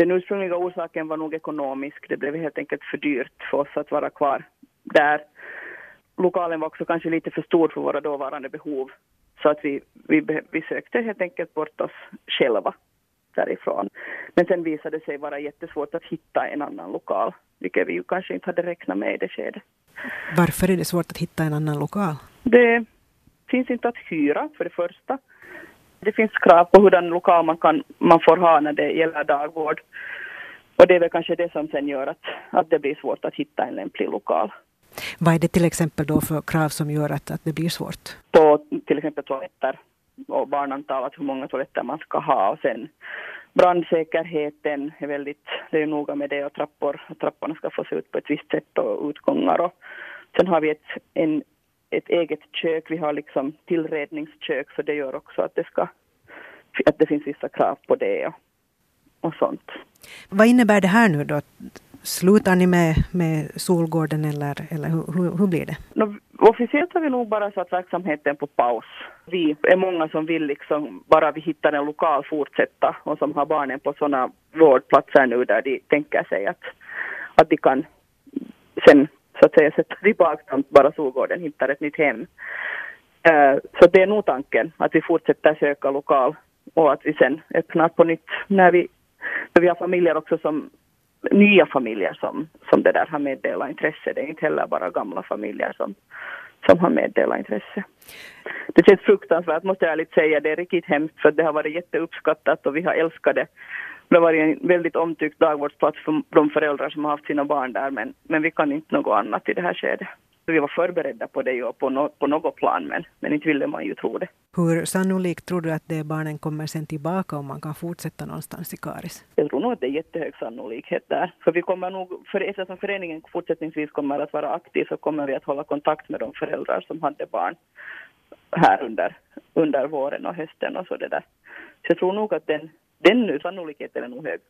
Den ursprungliga orsaken var nog ekonomisk. Det blev helt enkelt för dyrt för oss att vara kvar där. Lokalen var också kanske lite för stor för våra dåvarande behov. Så att vi, vi, vi sökte helt enkelt bort oss själva därifrån. Men sen visade det sig vara jättesvårt att hitta en annan lokal, vilket vi ju kanske inte hade räknat med i det skedet. Varför är det svårt att hitta en annan lokal? Det finns inte att hyra för det första. Det finns krav på hurdan lokal man, kan, man får ha när det gäller dagvård. Och det är väl kanske det som sen gör att, att det blir svårt att hitta en lämplig lokal. Vad är det till exempel då för krav som gör att, att det blir svårt? På till exempel toaletter och barnantalet, hur många toaletter man ska ha och sen brandsäkerheten är väldigt, det är noga med det och trappor, trapporna ska få se ut på ett visst sätt och utgångar och sen har vi ett, en, ett eget kök, vi har liksom tillredningskök så det gör också att det ska, att det finns vissa krav på det och, och sånt. Vad innebär det här nu då? Slutar ni med, med Solgården eller, eller hur, hur blir det? No, officiellt har vi nog bara satt verksamheten på paus. Vi är många som vill liksom, bara vi hittar en lokal, fortsätta och som har barnen på sådana vårdplatser nu där de tänker sig att, att de kan sen så att säga sätta tillbaka dem, bara Solgården hittar ett nytt hem. Uh, så det är nog tanken, att vi fortsätter söka lokal och att vi sen öppnar på nytt när vi, när vi har familjer också som nya familjer som, som det där har meddelat intresse. Det är inte heller bara gamla familjer som, som har meddelat intresse. Det känns fruktansvärt måste jag ärligt säga. Det är riktigt hemskt för det har varit jätteuppskattat och vi har älskat det. Det har varit en väldigt omtyckt dagvårdsplats för de föräldrar som har haft sina barn där men, men vi kan inte något annat i det här skedet. Vi var förberedda på det ju på, no, på något plan men, men inte ville man ju tro det. Hur sannolikt tror du att de barnen kommer sen tillbaka om man kan fortsätta någonstans i Karis? Jag tror nog att det är jättehög sannolikhet där. För vi kommer nog, för eftersom föreningen fortsättningsvis kommer att vara aktiv så kommer vi att hålla kontakt med de föräldrar som hade barn här under, under våren och hösten och så det där. Så jag tror nog att den, den sannolikheten är nog hög.